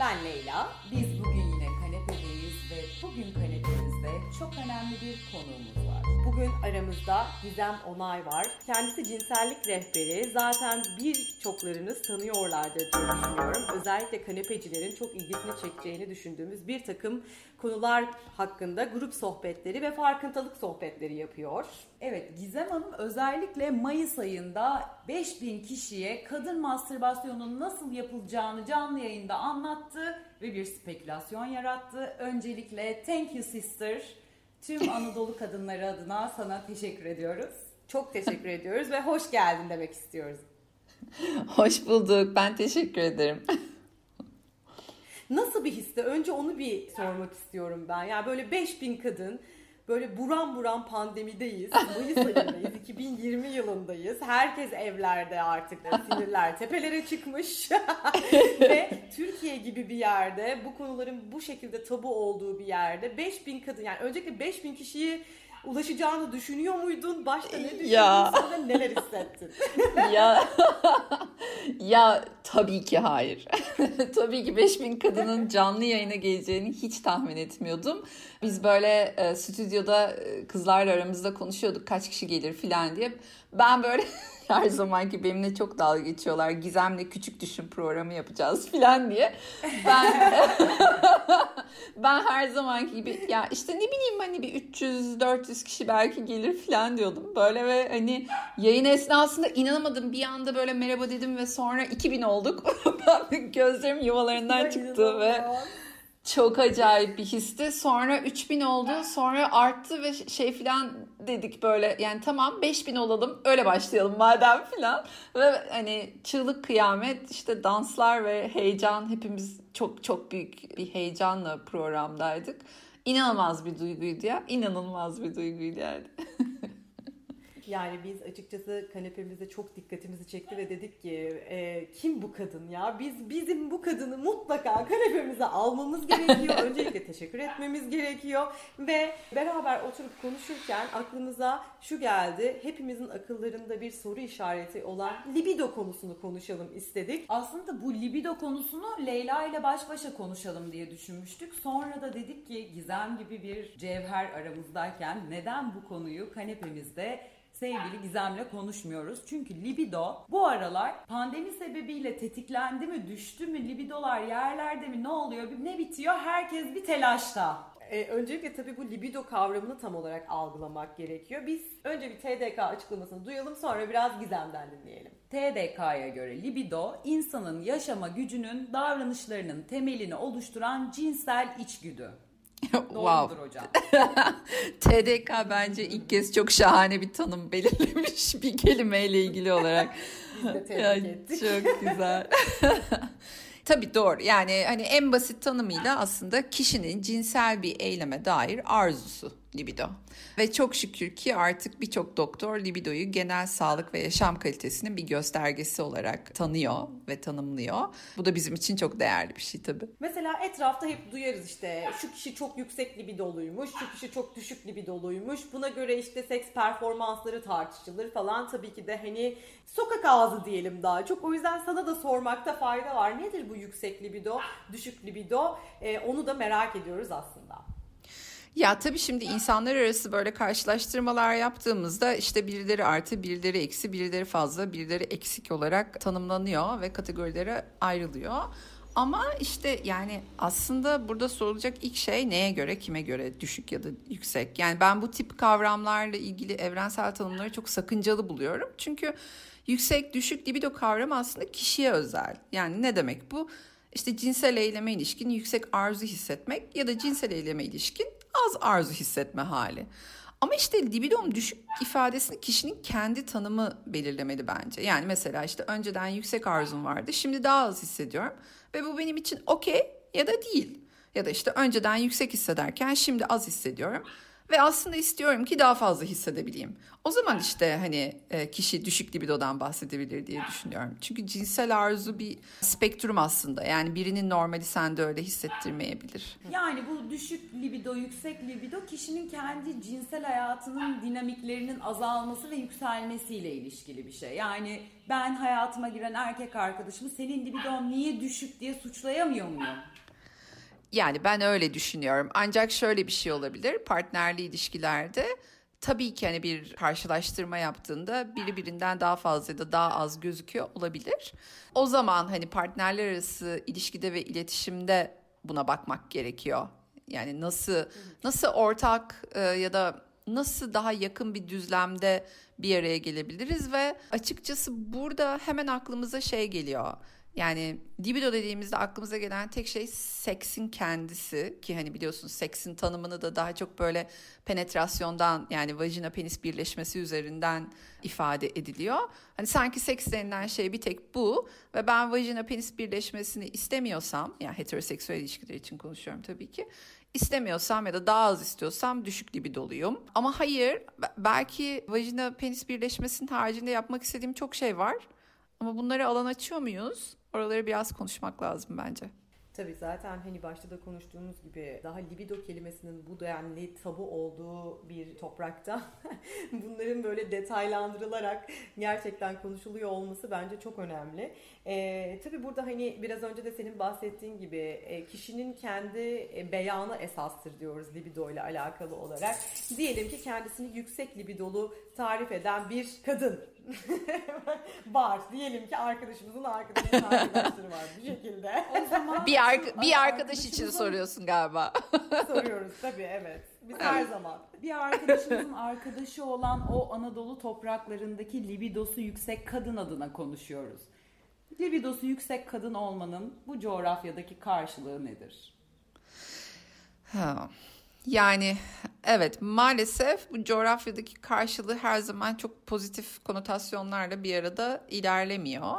ben Leyla. Biz bugün yine kanepedeyiz ve bugün kanepemizde çok önemli bir konuğumuz var. Bugün aramızda Gizem Onay var. Kendisi cinsellik rehberi. Zaten birçoklarınız tanıyorlardır diye düşünüyorum. Özellikle kanepecilerin çok ilgisini çekeceğini düşündüğümüz bir takım konular hakkında grup sohbetleri ve farkındalık sohbetleri yapıyor. Evet Gizem Hanım özellikle Mayıs ayında 5000 kişiye kadın mastürbasyonunun nasıl yapılacağını canlı yayında anlattı ve bir spekülasyon yarattı. Öncelikle thank you sister. Tüm Anadolu kadınları adına sana teşekkür ediyoruz. Çok teşekkür ediyoruz ve hoş geldin demek istiyoruz. Hoş bulduk. Ben teşekkür ederim. Nasıl bir histi? Önce onu bir sormak istiyorum ben. Yani böyle 5000 kadın böyle buram buram pandemideyiz. Mayıs ayındayız. 2020 yılındayız. Herkes evlerde artık. Sinirler tepelere çıkmış. Ve Türkiye gibi bir yerde bu konuların bu şekilde tabu olduğu bir yerde 5000 kadın yani öncelikle 5000 kişiyi ulaşacağını düşünüyor muydun? Başta ne düşündün? Ya. Sonra neler hissettin? ya ya tabii ki hayır. tabii ki 5000 kadının canlı yayına geleceğini hiç tahmin etmiyordum. Biz böyle e, stüdyoda e, kızlarla aramızda konuşuyorduk kaç kişi gelir filan diye. Ben böyle her zamanki benimle çok dalga geçiyorlar. Gizem'le küçük düşün programı yapacağız filan diye. Ben ben her zamanki gibi ya işte ne bileyim hani bir 300-400 kişi belki gelir filan diyordum. Böyle ve hani yayın esnasında inanamadım. Bir anda böyle merhaba dedim ve sonra 2000 olduk. ben gözlerim yuvalarından çıktı ve çok acayip bir histi. Sonra 3000 oldu. Sonra arttı ve şey filan dedik böyle. Yani tamam 5000 olalım. Öyle başlayalım madem filan. Ve hani çığlık kıyamet işte danslar ve heyecan hepimiz çok çok büyük bir heyecanla programdaydık. İnanılmaz bir duyguydu ya. İnanılmaz bir duyguydu yani. Yani biz açıkçası kanepemizde çok dikkatimizi çekti ve dedik ki e, kim bu kadın ya? Biz bizim bu kadını mutlaka kanepemize almamız gerekiyor. Öncelikle teşekkür etmemiz gerekiyor ve beraber oturup konuşurken aklımıza şu geldi. Hepimizin akıllarında bir soru işareti olan libido konusunu konuşalım istedik. Aslında bu libido konusunu Leyla ile baş başa konuşalım diye düşünmüştük. Sonra da dedik ki Gizem gibi bir cevher aramızdayken neden bu konuyu kanepemizde sevgili Gizem'le konuşmuyoruz. Çünkü libido bu aralar pandemi sebebiyle tetiklendi mi, düştü mü, libidolar yerlerde mi, ne oluyor, ne bitiyor? Herkes bir telaşta. Ee, öncelikle tabii bu libido kavramını tam olarak algılamak gerekiyor. Biz önce bir TDK açıklamasını duyalım sonra biraz Gizem'den dinleyelim. TDK'ya göre libido insanın yaşama gücünün davranışlarının temelini oluşturan cinsel içgüdü. Doğrudur hocam. TDK bence ilk kez çok şahane bir tanım belirlemiş bir kelimeyle ilgili olarak. Biz de tebrik Ya, ettik. Çok güzel. Tabii doğru. Yani hani en basit tanımıyla aslında kişinin cinsel bir eyleme dair arzusu libido. Ve çok şükür ki artık birçok doktor libidoyu genel sağlık ve yaşam kalitesinin bir göstergesi olarak tanıyor ve tanımlıyor. Bu da bizim için çok değerli bir şey tabii. Mesela etrafta hep duyarız işte şu kişi çok yüksek libidoluymuş, şu kişi çok düşük libidoluymuş. Buna göre işte seks performansları tartışılır falan. Tabii ki de hani sokak ağzı diyelim daha çok. O yüzden sana da sormakta fayda var. Nedir bu yüksek libido, düşük libido? Ee, onu da merak ediyoruz aslında. Ya tabii şimdi insanlar arası böyle karşılaştırmalar yaptığımızda işte birileri artı, birileri eksi, birileri fazla, birileri eksik olarak tanımlanıyor ve kategorilere ayrılıyor. Ama işte yani aslında burada sorulacak ilk şey neye göre, kime göre düşük ya da yüksek. Yani ben bu tip kavramlarla ilgili evrensel tanımları çok sakıncalı buluyorum. Çünkü yüksek, düşük libido kavramı aslında kişiye özel. Yani ne demek bu? İşte cinsel eyleme ilişkin yüksek arzu hissetmek ya da cinsel eyleme ilişkin az arzu hissetme hali. Ama işte libidom düşük ifadesini kişinin kendi tanımı belirlemeli bence. Yani mesela işte önceden yüksek arzum vardı, şimdi daha az hissediyorum ve bu benim için okey ya da değil. Ya da işte önceden yüksek hissederken şimdi az hissediyorum ve aslında istiyorum ki daha fazla hissedebileyim. O zaman işte hani e, kişi düşük libidodan bahsedebilir diye düşünüyorum. Çünkü cinsel arzu bir spektrum aslında. Yani birinin normali sende öyle hissettirmeyebilir. Yani bu düşük libido, yüksek libido kişinin kendi cinsel hayatının dinamiklerinin azalması ve yükselmesiyle ilişkili bir şey. Yani ben hayatıma giren erkek arkadaşımı senin libidon niye düşük diye suçlayamıyor muyum? Yani ben öyle düşünüyorum. Ancak şöyle bir şey olabilir. Partnerli ilişkilerde tabii ki hani bir karşılaştırma yaptığında biri birinden daha fazla ya da daha az gözüküyor olabilir. O zaman hani partnerler arası ilişkide ve iletişimde buna bakmak gerekiyor. Yani nasıl nasıl ortak e, ya da nasıl daha yakın bir düzlemde bir araya gelebiliriz ve açıkçası burada hemen aklımıza şey geliyor. Yani libido dediğimizde aklımıza gelen tek şey seksin kendisi ki hani biliyorsunuz seksin tanımını da daha çok böyle penetrasyondan yani vajina penis birleşmesi üzerinden ifade ediliyor. Hani sanki seks denilen şey bir tek bu ve ben vajina penis birleşmesini istemiyorsam yani heteroseksüel ilişkiler için konuşuyorum tabii ki istemiyorsam ya da daha az istiyorsam düşük libidoluyum. Ama hayır belki vajina penis birleşmesinin haricinde yapmak istediğim çok şey var. Ama bunları alan açıyor muyuz? Oraları biraz konuşmak lazım bence. Tabii zaten hani başta da konuştuğumuz gibi daha libido kelimesinin bu denli tabu olduğu bir toprakta bunların böyle detaylandırılarak gerçekten konuşuluyor olması bence çok önemli. Ee, tabii burada hani biraz önce de senin bahsettiğin gibi e, kişinin kendi e, beyanı esastır diyoruz libido ile alakalı olarak. Diyelim ki kendisini yüksek libidolu tarif eden bir kadın var. Diyelim ki arkadaşımızın arkadaşının arkadaşları var bu şekilde. O zaman bir, arka, bir arkadaş için soruyorsun galiba. Soruyoruz tabii evet. Biz evet. her zaman. Bir arkadaşımızın arkadaşı olan o Anadolu topraklarındaki libidosu yüksek kadın adına konuşuyoruz. Libidosu yüksek kadın olmanın bu coğrafyadaki karşılığı nedir? Yani evet maalesef bu coğrafyadaki karşılığı her zaman çok pozitif konotasyonlarla bir arada ilerlemiyor.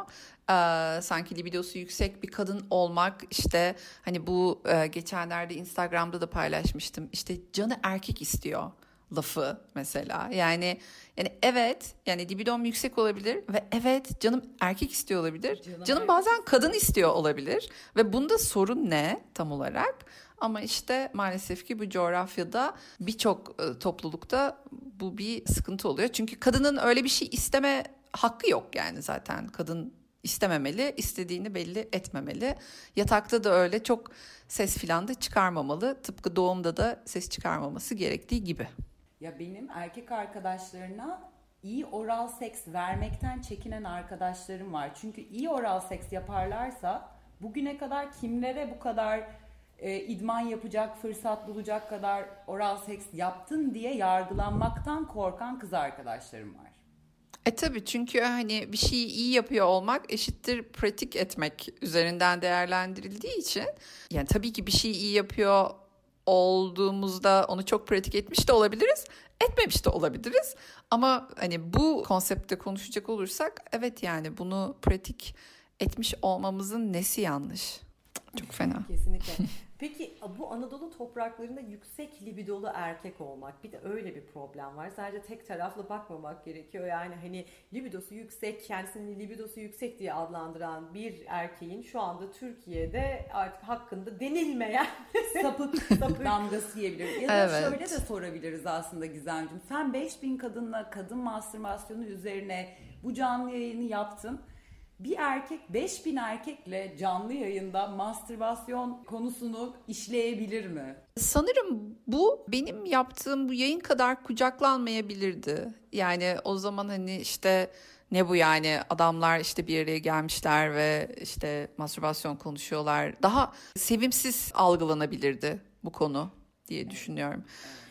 Ee, sanki libidosu yüksek bir kadın olmak işte hani bu e, geçenlerde Instagram'da da paylaşmıştım işte canı erkek istiyor lafı mesela. Yani yani evet yani libidom yüksek olabilir ve evet canım erkek istiyor olabilir. Canım, canım bazen kadın istiyor olabilir ve bunda sorun ne tam olarak? Ama işte maalesef ki bu coğrafyada birçok e, toplulukta bu bir sıkıntı oluyor. Çünkü kadının öyle bir şey isteme hakkı yok yani zaten. Kadın istememeli, istediğini belli etmemeli. Yatakta da öyle çok ses filan da çıkarmamalı. Tıpkı doğumda da ses çıkarmaması gerektiği gibi. Ya benim erkek arkadaşlarına iyi oral seks vermekten çekinen arkadaşlarım var. Çünkü iyi oral seks yaparlarsa bugüne kadar kimlere bu kadar e, idman yapacak, fırsat bulacak kadar oral seks yaptın diye yargılanmaktan korkan kız arkadaşlarım var. E tabi çünkü hani bir şeyi iyi yapıyor olmak eşittir pratik etmek üzerinden değerlendirildiği için yani tabii ki bir şeyi iyi yapıyor olduğumuzda onu çok pratik etmiş de olabiliriz, etmemiş de olabiliriz. Ama hani bu konsepte konuşacak olursak evet yani bunu pratik etmiş olmamızın nesi yanlış? Çok fena. Kesinlikle. Peki bu Anadolu topraklarında yüksek libidolu erkek olmak bir de öyle bir problem var. Sadece tek taraflı bakmamak gerekiyor. Yani hani libidosu yüksek, kendisini libidosu yüksek diye adlandıran bir erkeğin şu anda Türkiye'de artık hakkında denilmeyen sapık, sapık. damgası yiyebilir. Ya da evet. şöyle de sorabiliriz aslında Gizemciğim. Sen 5000 kadınla kadın mastürbasyonu üzerine bu canlı yayını yaptın bir erkek 5000 erkekle canlı yayında mastürbasyon konusunu işleyebilir mi? Sanırım bu benim yaptığım bu yayın kadar kucaklanmayabilirdi. Yani o zaman hani işte ne bu yani adamlar işte bir araya gelmişler ve işte mastürbasyon konuşuyorlar. Daha sevimsiz algılanabilirdi bu konu diye düşünüyorum. Evet.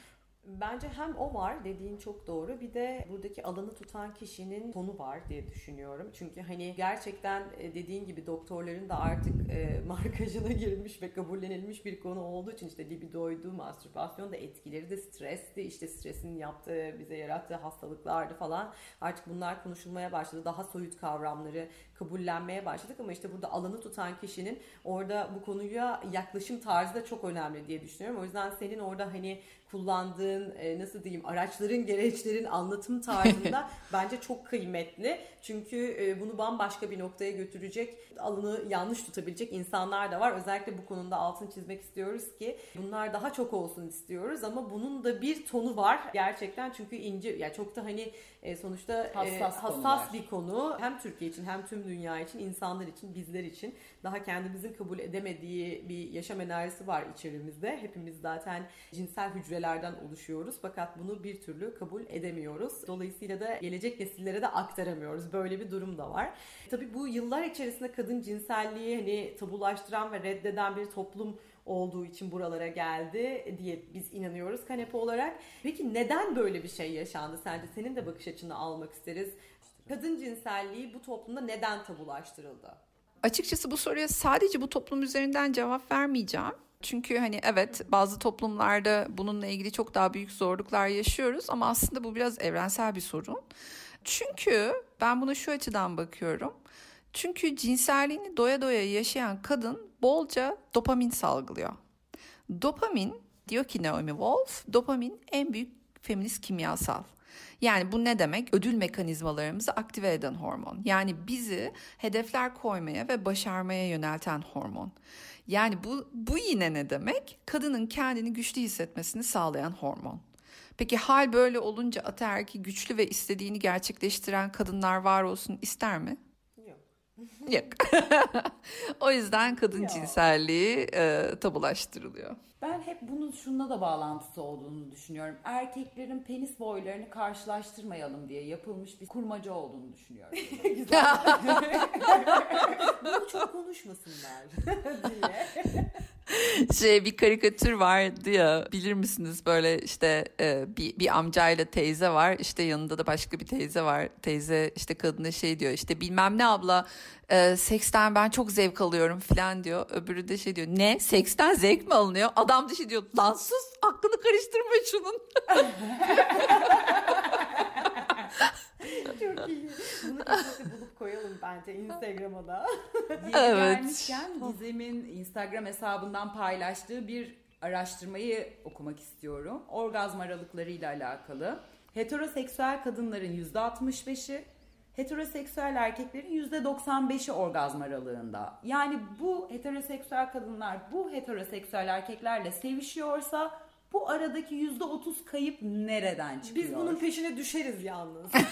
Bence hem o var dediğin çok doğru bir de buradaki alanı tutan kişinin tonu var diye düşünüyorum. Çünkü hani gerçekten e, dediğin gibi doktorların da artık e, markajına girilmiş ve kabullenilmiş bir konu olduğu için işte libidoydu, mastürbasyon da etkileri de stresti, işte stresin yaptığı, bize yarattığı hastalıklardı falan. Artık bunlar konuşulmaya başladı. Daha soyut kavramları kabullenmeye başladık ama işte burada alanı tutan kişinin orada bu konuya yaklaşım tarzı da çok önemli diye düşünüyorum. O yüzden senin orada hani kullandığın e, nasıl diyeyim araçların gereçlerin anlatım tarzında bence çok kıymetli. Çünkü e, bunu bambaşka bir noktaya götürecek, alını yanlış tutabilecek insanlar da var. Özellikle bu konuda altın çizmek istiyoruz ki bunlar daha çok olsun istiyoruz ama bunun da bir tonu var gerçekten çünkü ince ya yani çok da hani e, sonuçta hassas, e, hassas bir konu hem Türkiye için hem tüm dünya için insanlar için bizler için daha kendimizin kabul edemediği bir yaşam enerjisi var içerimizde. Hepimiz zaten cinsel hücrelerden oluşuyoruz fakat bunu bir türlü kabul edemiyoruz. Dolayısıyla da gelecek nesillere de aktaramıyoruz. Böyle bir durum da var. Tabii bu yıllar içerisinde kadın cinselliği hani tabulaştıran ve reddeden bir toplum olduğu için buralara geldi diye biz inanıyoruz kanepe olarak. Peki neden böyle bir şey yaşandı sence? Senin de bakış açını almak isteriz. Kadın cinselliği bu toplumda neden tabulaştırıldı? Açıkçası bu soruya sadece bu toplum üzerinden cevap vermeyeceğim. Çünkü hani evet bazı toplumlarda bununla ilgili çok daha büyük zorluklar yaşıyoruz ama aslında bu biraz evrensel bir sorun. Çünkü ben buna şu açıdan bakıyorum. Çünkü cinselliğini doya doya yaşayan kadın bolca dopamin salgılıyor. Dopamin diyor ki Naomi Wolf, dopamin en büyük feminist kimyasal. Yani bu ne demek? Ödül mekanizmalarımızı aktive eden hormon. Yani bizi hedefler koymaya ve başarmaya yönelten hormon. Yani bu, bu yine ne demek? Kadının kendini güçlü hissetmesini sağlayan hormon. Peki hal böyle olunca ataerki güçlü ve istediğini gerçekleştiren kadınlar var olsun ister mi? Yok. o yüzden kadın cinselliği e, tabulaştırılıyor. Ben hep bunun şununla da bağlantısı olduğunu düşünüyorum. Erkeklerin penis boylarını karşılaştırmayalım diye yapılmış bir kurmaca olduğunu düşünüyorum. Güzel. Bunu çok konuşmasınlar diye. şey bir karikatür vardı ya bilir misiniz böyle işte e, bir, bir amcayla teyze var işte yanında da başka bir teyze var teyze işte kadına şey diyor işte bilmem ne abla e, seksten ben çok zevk alıyorum falan diyor öbürü de şey diyor ne seksten zevk mi alınıyor adam dışı diyor lan sus aklını karıştırma şunun Çok iyi. Bunu kesinlikle bulup koyalım bence Instagram'a da. Yeni evet. gelmişken Gizem'in Instagram hesabından paylaştığı bir araştırmayı okumak istiyorum. Orgazm aralıklarıyla alakalı. Heteroseksüel kadınların %65'i, heteroseksüel erkeklerin %95'i orgazm aralığında. Yani bu heteroseksüel kadınlar bu heteroseksüel erkeklerle sevişiyorsa bu aradaki yüzde otuz kayıp nereden çıkıyor? Biz bunun peşine düşeriz yalnız.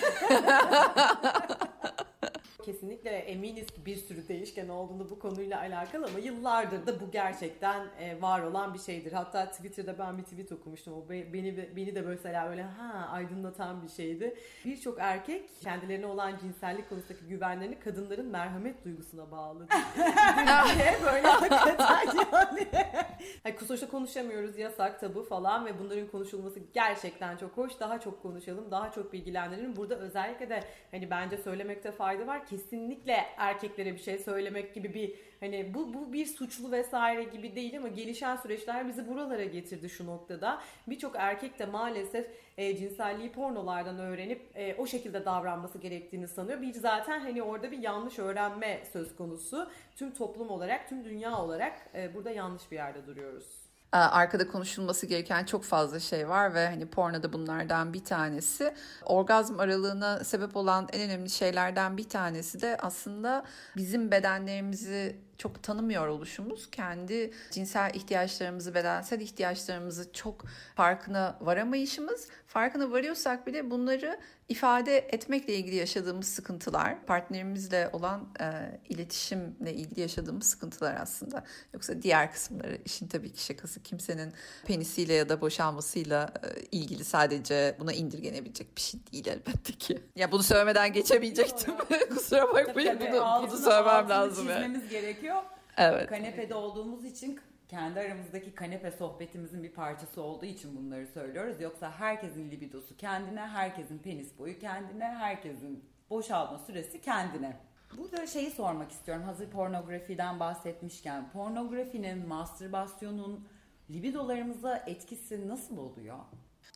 Kesinlikle eminiz ki bir sürü değişken olduğunu bu konuyla alakalı ama yıllardır da bu gerçekten e, var olan bir şeydir. Hatta Twitter'da ben bir tweet okumuştum. O beni beni de mesela öyle ha aydınlatan bir şeydi. Birçok erkek kendilerine olan cinsellik konusundaki güvenlerini kadınların merhamet duygusuna bağlı. böyle hakikaten yani. yani sonuçta konuşamıyoruz yasak tabu falan ve bunların konuşulması gerçekten çok hoş. Daha çok konuşalım, daha çok bilgilendirelim. Burada özellikle de hani bence söylemekte fayda var kesinlikle erkeklere bir şey söylemek gibi bir hani bu bu bir suçlu vesaire gibi değil ama gelişen süreçler bizi buralara getirdi şu noktada. Birçok erkek de maalesef e, cinselliği pornolardan öğrenip e, o şekilde davranması gerektiğini sanıyor. Bir zaten hani orada bir yanlış öğrenme söz konusu. Tüm toplum olarak, tüm dünya olarak e, burada yanlış bir yerde duruyoruz. Ee, arkada konuşulması gereken çok fazla şey var ve hani porno da bunlardan bir tanesi. Orgazm aralığına sebep olan en önemli şeylerden bir tanesi de aslında bizim bedenlerimizi çok tanımıyor oluşumuz kendi cinsel ihtiyaçlarımızı, bedensel ihtiyaçlarımızı çok farkına varamayışımız. Farkına varıyorsak bile bunları ifade etmekle ilgili yaşadığımız sıkıntılar, partnerimizle olan e, iletişimle ilgili yaşadığımız sıkıntılar aslında. Yoksa diğer kısımları işin tabii ki şakası kimsenin penisiyle ya da boşanmasıyla e, ilgili sadece buna indirgenebilecek bir şey değil elbette ki. Ya bunu söylemeden geçemeyecektim. Kusura bakmayın bunu, bunu söylemem lazım. Çizmemiz yani. gerekiyor. Evet. Kanepede olduğumuz için kendi aramızdaki kanepe sohbetimizin bir parçası olduğu için bunları söylüyoruz. Yoksa herkesin libidosu kendine, herkesin penis boyu kendine, herkesin boşalma süresi kendine. Burada şeyi sormak istiyorum. Hazır pornografiden bahsetmişken pornografinin, mastürbasyonun libidolarımıza etkisi nasıl oluyor?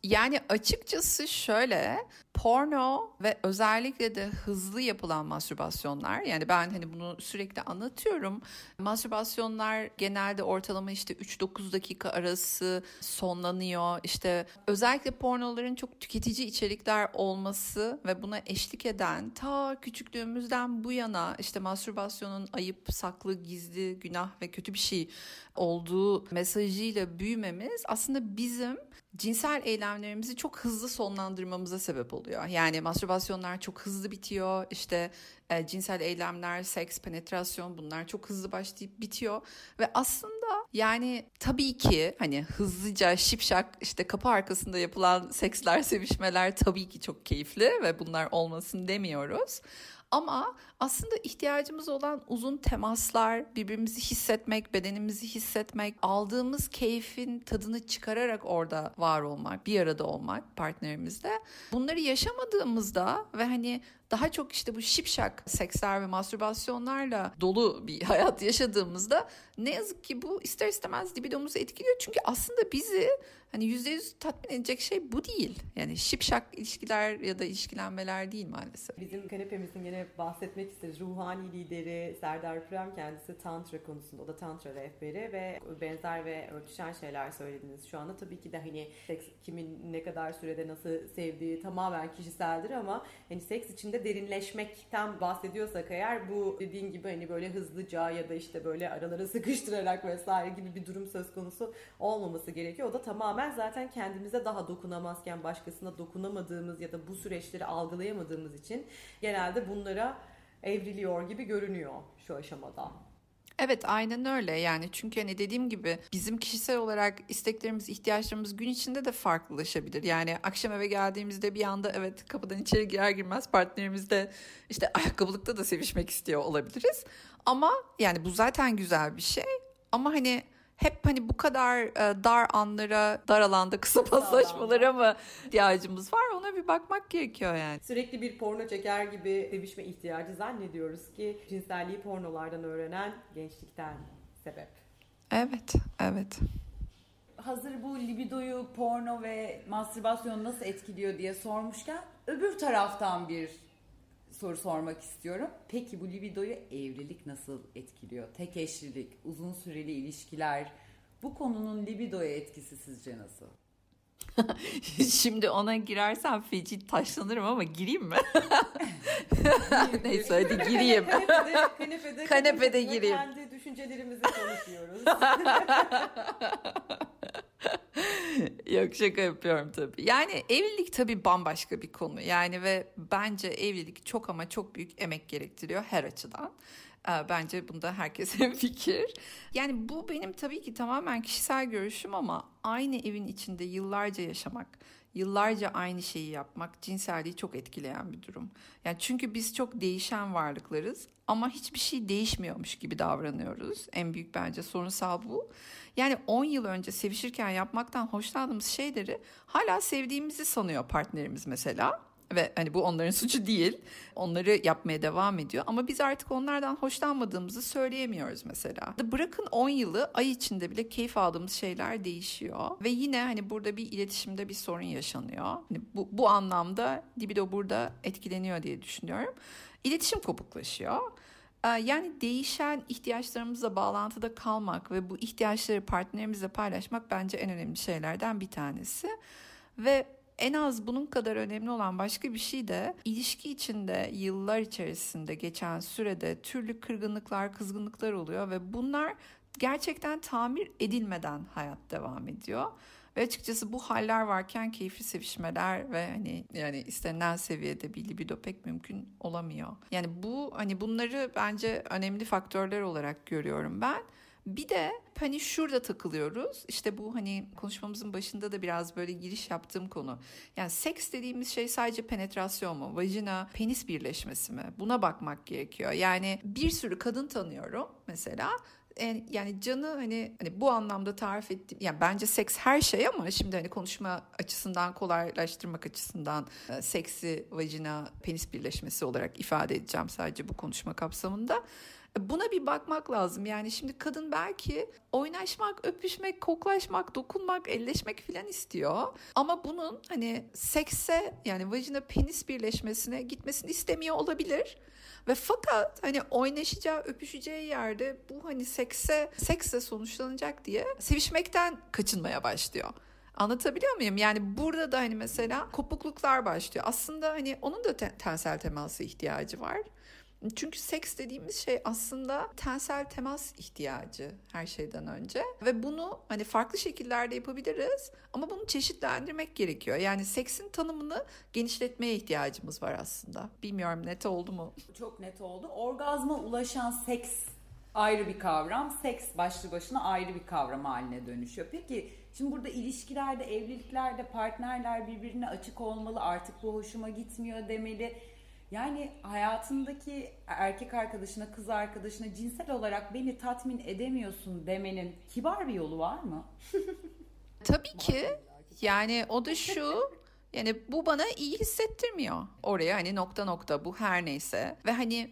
Yani açıkçası şöyle porno ve özellikle de hızlı yapılan mastürbasyonlar yani ben hani bunu sürekli anlatıyorum. Mastürbasyonlar genelde ortalama işte 3-9 dakika arası sonlanıyor. İşte özellikle pornoların çok tüketici içerikler olması ve buna eşlik eden ta küçüklüğümüzden bu yana işte mastürbasyonun ayıp, saklı, gizli, günah ve kötü bir şey olduğu mesajıyla büyümemiz aslında bizim cinsel eylemlerimizi çok hızlı sonlandırmamıza sebep oluyor. Yani mastürbasyonlar çok hızlı bitiyor. İşte e, cinsel eylemler, seks, penetrasyon bunlar çok hızlı başlayıp bitiyor. Ve aslında yani tabii ki hani hızlıca şipşak işte kapı arkasında yapılan seksler, sevişmeler tabii ki çok keyifli ve bunlar olmasın demiyoruz. Ama aslında ihtiyacımız olan uzun temaslar, birbirimizi hissetmek, bedenimizi hissetmek, aldığımız keyfin tadını çıkararak orada var olmak, bir arada olmak partnerimizle. Bunları yaşamadığımızda ve hani daha çok işte bu şipşak seksler ve mastürbasyonlarla dolu bir hayat yaşadığımızda ne yazık ki bu ister istemez libidomuzu etkiliyor. Çünkü aslında bizi hani yüzde yüz tatmin edecek şey bu değil. Yani şipşak ilişkiler ya da ilişkilenmeler değil maalesef. Bizim kanepemizin yine bahsetmek isteriz. Ruhani lideri Serdar Pürem kendisi tantra konusunda. O da tantra rehberi ve benzer ve örtüşen şeyler söylediniz. Şu anda tabii ki de hani seks kimin ne kadar sürede nasıl sevdiği tamamen kişiseldir ama hani seks içinde derinleşmekten bahsediyorsak eğer bu dediğin gibi hani böyle hızlıca ya da işte böyle aralara sıkıştırarak vesaire gibi bir durum söz konusu olmaması gerekiyor. O da tamamen zaten kendimize daha dokunamazken başkasına dokunamadığımız ya da bu süreçleri algılayamadığımız için genelde bunlara evriliyor gibi görünüyor şu aşamada. Evet aynen öyle yani çünkü hani dediğim gibi bizim kişisel olarak isteklerimiz ihtiyaçlarımız gün içinde de farklılaşabilir. Yani akşam eve geldiğimizde bir anda evet kapıdan içeri girer girmez partnerimizde işte ayakkabılıkta da sevişmek istiyor olabiliriz. Ama yani bu zaten güzel bir şey ama hani hep hani bu kadar e, dar anlara, dar alanda kısa paslaşmalara mı ihtiyacımız var? Ona bir bakmak gerekiyor yani. Sürekli bir porno çeker gibi sevişme ihtiyacı zannediyoruz ki cinselliği pornolardan öğrenen gençlikten sebep. Evet, evet. Hazır bu libidoyu porno ve mastürbasyon nasıl etkiliyor diye sormuşken öbür taraftan bir soru sormak istiyorum. Peki bu libidoyu evlilik nasıl etkiliyor? Tek eşlilik, uzun süreli ilişkiler bu konunun libidoya etkisi sizce nasıl? Şimdi ona girersem feci taşlanırım ama gireyim mi? Neyse hadi gireyim. kanepede, kanepede, kanepede gireyim. Kendi düşüncelerimizi konuşuyoruz. Yok şaka yapıyorum tabii. Yani evlilik tabii bambaşka bir konu. Yani ve bence evlilik çok ama çok büyük emek gerektiriyor her açıdan. Ee, bence bunda herkesin fikir. Yani bu benim tabii ki tamamen kişisel görüşüm ama aynı evin içinde yıllarca yaşamak, yıllarca aynı şeyi yapmak cinselliği çok etkileyen bir durum. Yani çünkü biz çok değişen varlıklarız ama hiçbir şey değişmiyormuş gibi davranıyoruz. En büyük bence sorunsal bu. Yani 10 yıl önce sevişirken yapmaktan hoşlandığımız şeyleri hala sevdiğimizi sanıyor partnerimiz mesela ve hani bu onların suçu değil. Onları yapmaya devam ediyor ama biz artık onlardan hoşlanmadığımızı söyleyemiyoruz mesela. Bırakın 10 yılı ay içinde bile keyif aldığımız şeyler değişiyor ve yine hani burada bir iletişimde bir sorun yaşanıyor. Hani bu, bu anlamda libido burada etkileniyor diye düşünüyorum. İletişim kopuklaşıyor. Ee, yani değişen ihtiyaçlarımızla bağlantıda kalmak ve bu ihtiyaçları partnerimizle paylaşmak bence en önemli şeylerden bir tanesi. Ve en az bunun kadar önemli olan başka bir şey de ilişki içinde yıllar içerisinde geçen sürede türlü kırgınlıklar, kızgınlıklar oluyor ve bunlar gerçekten tamir edilmeden hayat devam ediyor. Ve açıkçası bu haller varken keyifli sevişmeler ve hani yani istenilen seviyede bir libido pek mümkün olamıyor. Yani bu hani bunları bence önemli faktörler olarak görüyorum ben. Bir de hani şurada takılıyoruz. İşte bu hani konuşmamızın başında da biraz böyle giriş yaptığım konu. Yani seks dediğimiz şey sadece penetrasyon mu? Vajina penis birleşmesi mi? Buna bakmak gerekiyor. Yani bir sürü kadın tanıyorum mesela yani canı hani hani bu anlamda tarif ettiğim yani bence seks her şey ama şimdi hani konuşma açısından kolaylaştırmak açısından e, seksi vajina penis birleşmesi olarak ifade edeceğim sadece bu konuşma kapsamında. Buna bir bakmak lazım. Yani şimdi kadın belki oynaşmak, öpüşmek, koklaşmak, dokunmak, elleşmek filan istiyor. Ama bunun hani sekse yani vajina penis birleşmesine gitmesini istemiyor olabilir. Ve fakat hani oynaşacağı, öpüşeceği yerde bu hani sekse, sekse sonuçlanacak diye sevişmekten kaçınmaya başlıyor. Anlatabiliyor muyum? Yani burada da hani mesela kopukluklar başlıyor. Aslında hani onun da te- tensel teması ihtiyacı var. Çünkü seks dediğimiz şey aslında tensel temas ihtiyacı her şeyden önce ve bunu hani farklı şekillerde yapabiliriz ama bunu çeşitlendirmek gerekiyor. Yani seksin tanımını genişletmeye ihtiyacımız var aslında. Bilmiyorum net oldu mu? Çok net oldu. Orgazma ulaşan seks ayrı bir kavram. Seks başlı başına ayrı bir kavram haline dönüşüyor. Peki şimdi burada ilişkilerde, evliliklerde partnerler birbirine açık olmalı. Artık bu hoşuma gitmiyor demeli yani hayatındaki erkek arkadaşına, kız arkadaşına cinsel olarak beni tatmin edemiyorsun demenin kibar bir yolu var mı? Tabii ki. Yani o da şu. Yani bu bana iyi hissettirmiyor. Oraya hani nokta nokta bu her neyse. Ve hani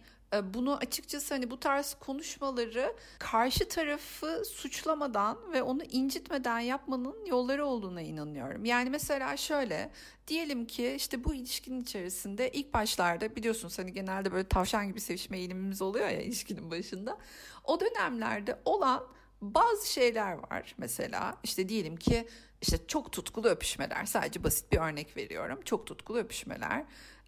bunu açıkçası hani bu tarz konuşmaları karşı tarafı suçlamadan ve onu incitmeden yapmanın yolları olduğuna inanıyorum. Yani mesela şöyle diyelim ki işte bu ilişkinin içerisinde ilk başlarda biliyorsunuz hani genelde böyle tavşan gibi sevişme eğilimimiz oluyor ya ilişkinin başında. O dönemlerde olan bazı şeyler var mesela işte diyelim ki işte çok tutkulu öpüşmeler sadece basit bir örnek veriyorum çok tutkulu öpüşmeler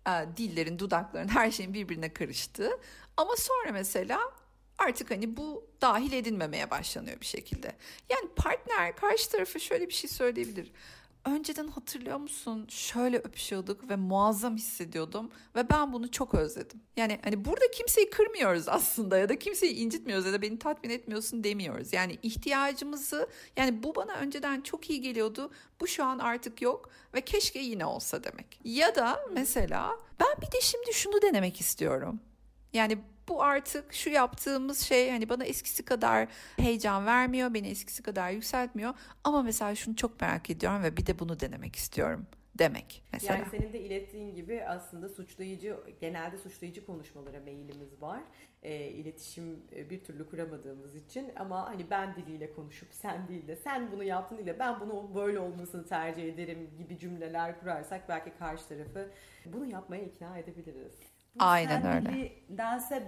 e, dillerin, dudakların, her şeyin birbirine karıştı. Ama sonra mesela artık hani bu dahil edilmemeye başlanıyor bir şekilde. Yani partner karşı tarafa şöyle bir şey söyleyebilir önceden hatırlıyor musun? Şöyle öpüşüyorduk ve muazzam hissediyordum ve ben bunu çok özledim. Yani hani burada kimseyi kırmıyoruz aslında ya da kimseyi incitmiyoruz ya da beni tatmin etmiyorsun demiyoruz. Yani ihtiyacımızı yani bu bana önceden çok iyi geliyordu. Bu şu an artık yok ve keşke yine olsa demek. Ya da mesela ben bir de şimdi şunu denemek istiyorum. Yani bu artık şu yaptığımız şey hani bana eskisi kadar heyecan vermiyor, beni eskisi kadar yükseltmiyor. Ama mesela şunu çok merak ediyorum ve bir de bunu denemek istiyorum demek mesela. Yani senin de ilettiğin gibi aslında suçlayıcı, genelde suçlayıcı konuşmalara meyilimiz var. E, iletişim bir türlü kuramadığımız için ama hani ben diliyle konuşup sen değil de sen bunu yaptın ile ben bunu böyle olmasını tercih ederim gibi cümleler kurarsak belki karşı tarafı bunu yapmaya ikna edebiliriz. Aynen sen öyle. Dili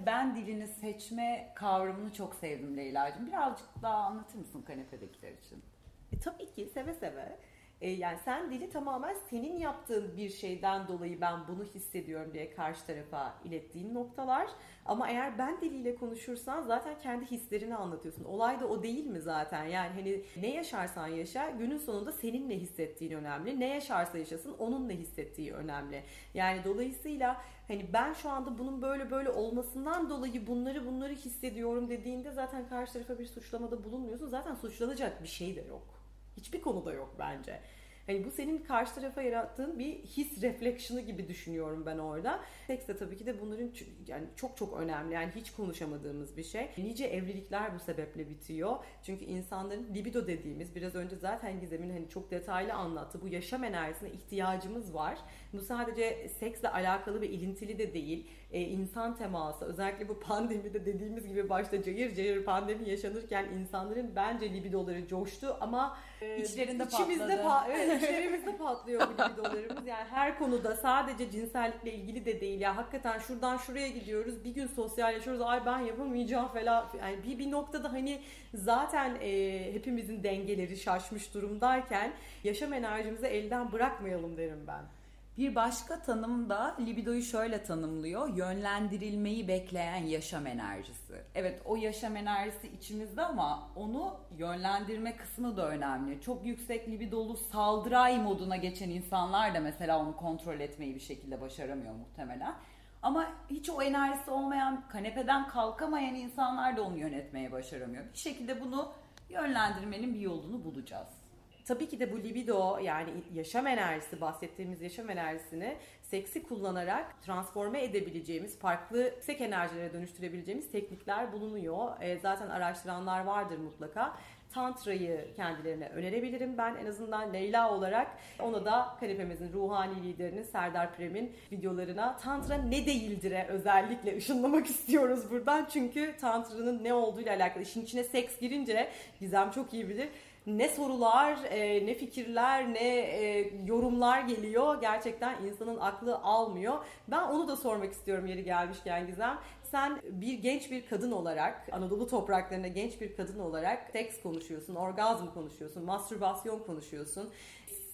ben dilini seçme kavramını çok sevdim Leyla'cığım. Birazcık daha anlatır mısın kanepedekiler için? E, tabii ki seve seve. E, yani sen dili tamamen senin yaptığın bir şeyden dolayı ben bunu hissediyorum diye karşı tarafa ilettiğin noktalar. Ama eğer ben diliyle konuşursan zaten kendi hislerini anlatıyorsun. Olay da o değil mi zaten? Yani hani ne yaşarsan yaşa günün sonunda senin ne hissettiğin önemli. Ne yaşarsa yaşasın onun ne hissettiği önemli. Yani dolayısıyla hani ben şu anda bunun böyle böyle olmasından dolayı bunları bunları hissediyorum dediğinde zaten karşı tarafa bir suçlamada bulunmuyorsun. Zaten suçlanacak bir şey de yok. Hiçbir konuda yok bence. Hani bu senin karşı tarafa yarattığın bir his refleksiyonu gibi düşünüyorum ben orada. Seks de tabii ki de bunların yani çok çok önemli. Yani hiç konuşamadığımız bir şey. Nice evlilikler bu sebeple bitiyor. Çünkü insanların libido dediğimiz biraz önce zaten Gizem'in hani çok detaylı anlattı. Bu yaşam enerjisine ihtiyacımız var. Bu sadece seksle alakalı ve ilintili de değil. Ee, insan teması özellikle bu pandemide dediğimiz gibi başta cayır cayır pandemi yaşanırken insanların bence libidoları coştu ama e, içlerinde içimizde patladı. Pa- evet, içlerimizde patlıyor bu libidolarımız. Yani her konuda sadece cinsellikle ilgili de değil. Ya hakikaten şuradan şuraya gidiyoruz. Bir gün sosyalleşiyoruz. Ay ben yapamayacağım falan. Yani bir, bir noktada hani zaten e, hepimizin dengeleri şaşmış durumdayken yaşam enerjimizi elden bırakmayalım derim ben. Bir başka tanım da libidoyu şöyle tanımlıyor. Yönlendirilmeyi bekleyen yaşam enerjisi. Evet o yaşam enerjisi içimizde ama onu yönlendirme kısmı da önemli. Çok yüksek libidolu saldıray moduna geçen insanlar da mesela onu kontrol etmeyi bir şekilde başaramıyor muhtemelen. Ama hiç o enerjisi olmayan, kanepeden kalkamayan insanlar da onu yönetmeye başaramıyor. Bir şekilde bunu yönlendirmenin bir yolunu bulacağız. Tabii ki de bu libido yani yaşam enerjisi bahsettiğimiz yaşam enerjisini seksi kullanarak transforme edebileceğimiz, farklı yüksek enerjilere dönüştürebileceğimiz teknikler bulunuyor. E, zaten araştıranlar vardır mutlaka. Tantra'yı kendilerine önerebilirim ben en azından Leyla olarak. Ona da kanepemizin ruhani liderinin Serdar Prem'in videolarına Tantra ne değildir'e özellikle ışınlamak istiyoruz buradan. Çünkü Tantra'nın ne olduğuyla alakalı işin içine seks girince Gizem çok iyi bilir ne sorular, e, ne fikirler, ne e, yorumlar geliyor. Gerçekten insanın aklı almıyor. Ben onu da sormak istiyorum yeri gelmişken Gizem. Sen bir genç bir kadın olarak, Anadolu topraklarında genç bir kadın olarak seks konuşuyorsun, orgazm konuşuyorsun, mastürbasyon konuşuyorsun.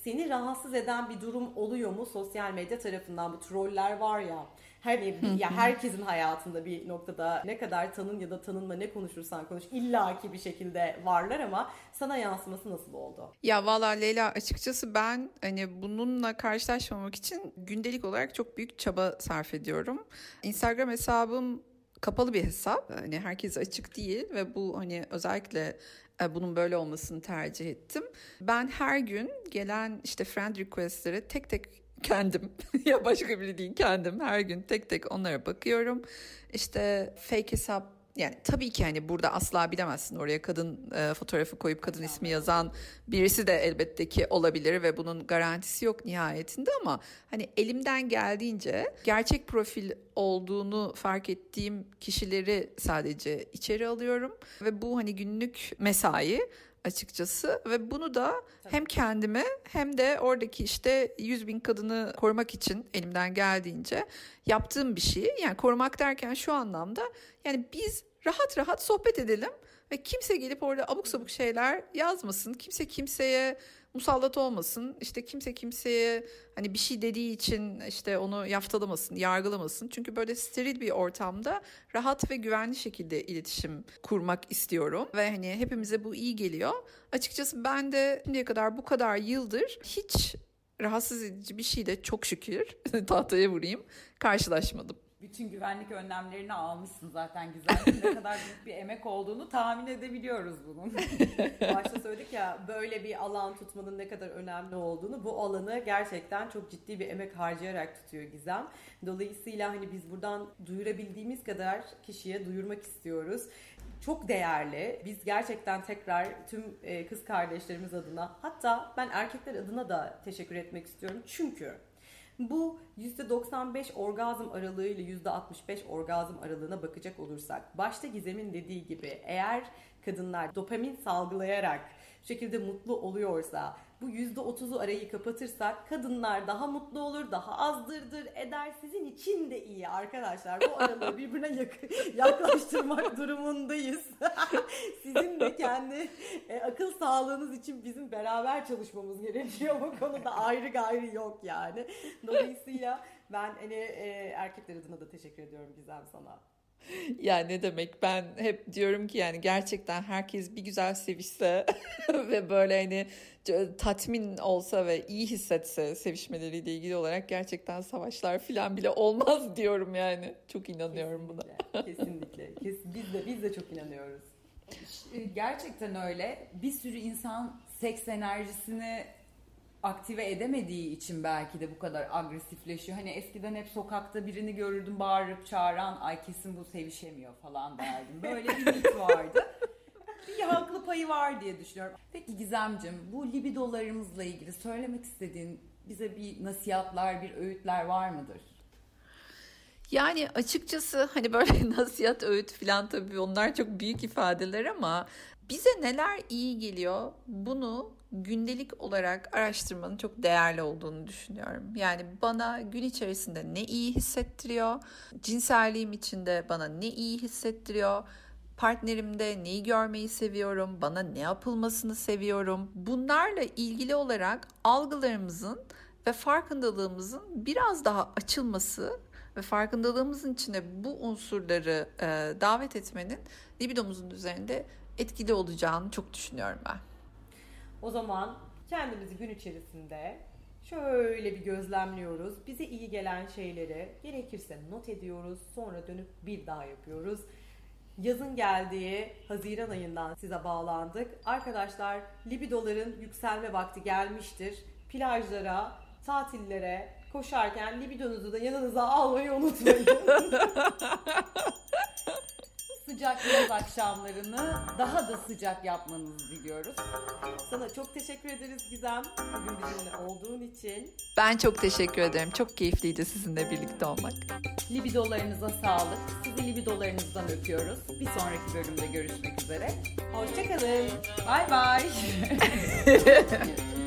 Seni rahatsız eden bir durum oluyor mu sosyal medya tarafından? Bu troller var ya her ya herkesin hayatında bir noktada ne kadar tanın ya da tanınma ne konuşursan konuş illaki bir şekilde varlar ama sana yansıması nasıl oldu? Ya valla Leyla açıkçası ben hani bununla karşılaşmamak için gündelik olarak çok büyük çaba sarf ediyorum. Instagram hesabım kapalı bir hesap. Hani herkes açık değil ve bu hani özellikle e, bunun böyle olmasını tercih ettim. Ben her gün gelen işte friend request'lere tek tek kendim. Ya başka biri değil kendim. Her gün tek tek onlara bakıyorum. İşte fake hesap yani tabii ki hani burada asla bilemezsin. Oraya kadın e, fotoğrafı koyup kadın ismi yazan birisi de elbette ki olabilir ve bunun garantisi yok nihayetinde ama hani elimden geldiğince gerçek profil olduğunu fark ettiğim kişileri sadece içeri alıyorum ve bu hani günlük mesai açıkçası ve bunu da hem kendime hem de oradaki işte 100 bin kadını korumak için elimden geldiğince yaptığım bir şey. Yani korumak derken şu anlamda yani biz rahat rahat sohbet edelim ve kimse gelip orada abuk sabuk şeyler yazmasın. Kimse kimseye musallat olmasın. İşte kimse kimseye hani bir şey dediği için işte onu yaftalamasın, yargılamasın. Çünkü böyle steril bir ortamda rahat ve güvenli şekilde iletişim kurmak istiyorum ve hani hepimize bu iyi geliyor. Açıkçası ben de şimdiye kadar bu kadar yıldır hiç rahatsız edici bir şeyle çok şükür tahtaya vurayım karşılaşmadım bütün güvenlik önlemlerini almışsın zaten güzel. ne kadar büyük bir emek olduğunu tahmin edebiliyoruz bunun. Başta söyledik ya böyle bir alan tutmanın ne kadar önemli olduğunu. Bu alanı gerçekten çok ciddi bir emek harcayarak tutuyor Gizem. Dolayısıyla hani biz buradan duyurabildiğimiz kadar kişiye duyurmak istiyoruz çok değerli. Biz gerçekten tekrar tüm e, kız kardeşlerimiz adına hatta ben erkekler adına da teşekkür etmek istiyorum. Çünkü bu %95 orgazm aralığı ile %65 orgazm aralığına bakacak olursak başta Gizem'in dediği gibi eğer kadınlar dopamin salgılayarak şekilde mutlu oluyorsa bu %30'u arayı kapatırsak kadınlar daha mutlu olur, daha azdırdır eder. Sizin için de iyi arkadaşlar. Bu aralığı birbirine yaklaştırmak durumundayız. Sizin de kendi e, akıl sağlığınız için bizim beraber çalışmamız gerekiyor. Bu konuda ayrı gayrı yok yani. Dolayısıyla ben hani e, erkekler adına da teşekkür ediyorum Gizem sana. ya ne demek ben hep diyorum ki yani gerçekten herkes bir güzel sevişse ve böyle hani tatmin olsa ve iyi hissetse sevişmeleriyle ilgili olarak gerçekten savaşlar falan bile olmaz diyorum yani. Çok inanıyorum kesinlikle, buna. kesinlikle. Kes, biz de biz de çok inanıyoruz. Gerçekten öyle. Bir sürü insan seks enerjisini aktive edemediği için belki de bu kadar agresifleşiyor. Hani eskiden hep sokakta birini görürdüm bağırıp çağıran ay kesin bu sevişemiyor falan derdim. Böyle bir mit vardı. bir haklı payı var diye düşünüyorum. Peki Gizemcim bu libidolarımızla ilgili söylemek istediğin bize bir nasihatlar, bir öğütler var mıdır? Yani açıkçası hani böyle nasihat, öğüt falan tabii onlar çok büyük ifadeler ama bize neler iyi geliyor bunu gündelik olarak araştırmanın çok değerli olduğunu düşünüyorum. Yani bana gün içerisinde ne iyi hissettiriyor, cinselliğim içinde bana ne iyi hissettiriyor, partnerimde neyi görmeyi seviyorum, bana ne yapılmasını seviyorum. Bunlarla ilgili olarak algılarımızın ve farkındalığımızın biraz daha açılması ve farkındalığımızın içine bu unsurları e, davet etmenin libidomuzun üzerinde etkili olacağını çok düşünüyorum ben. O zaman kendimizi gün içerisinde şöyle bir gözlemliyoruz. Bize iyi gelen şeyleri gerekirse not ediyoruz. Sonra dönüp bir daha yapıyoruz. Yazın geldiği Haziran ayından size bağlandık. Arkadaşlar libidoların yükselme vakti gelmiştir. Plajlara, tatillere, koşarken libidonuzu da yanınıza almayı unutmayın. Sıcak yaz akşamlarını daha da sıcak yapmanızı diliyoruz. Sana çok teşekkür ederiz Gizem. Bugün bizimle olduğun için. Ben çok teşekkür ederim. Çok keyifliydi sizinle birlikte olmak. Libidolarınıza sağlık. Sizi libidolarınızdan öpüyoruz. Bir sonraki bölümde görüşmek üzere. Hoşçakalın. Bay bay.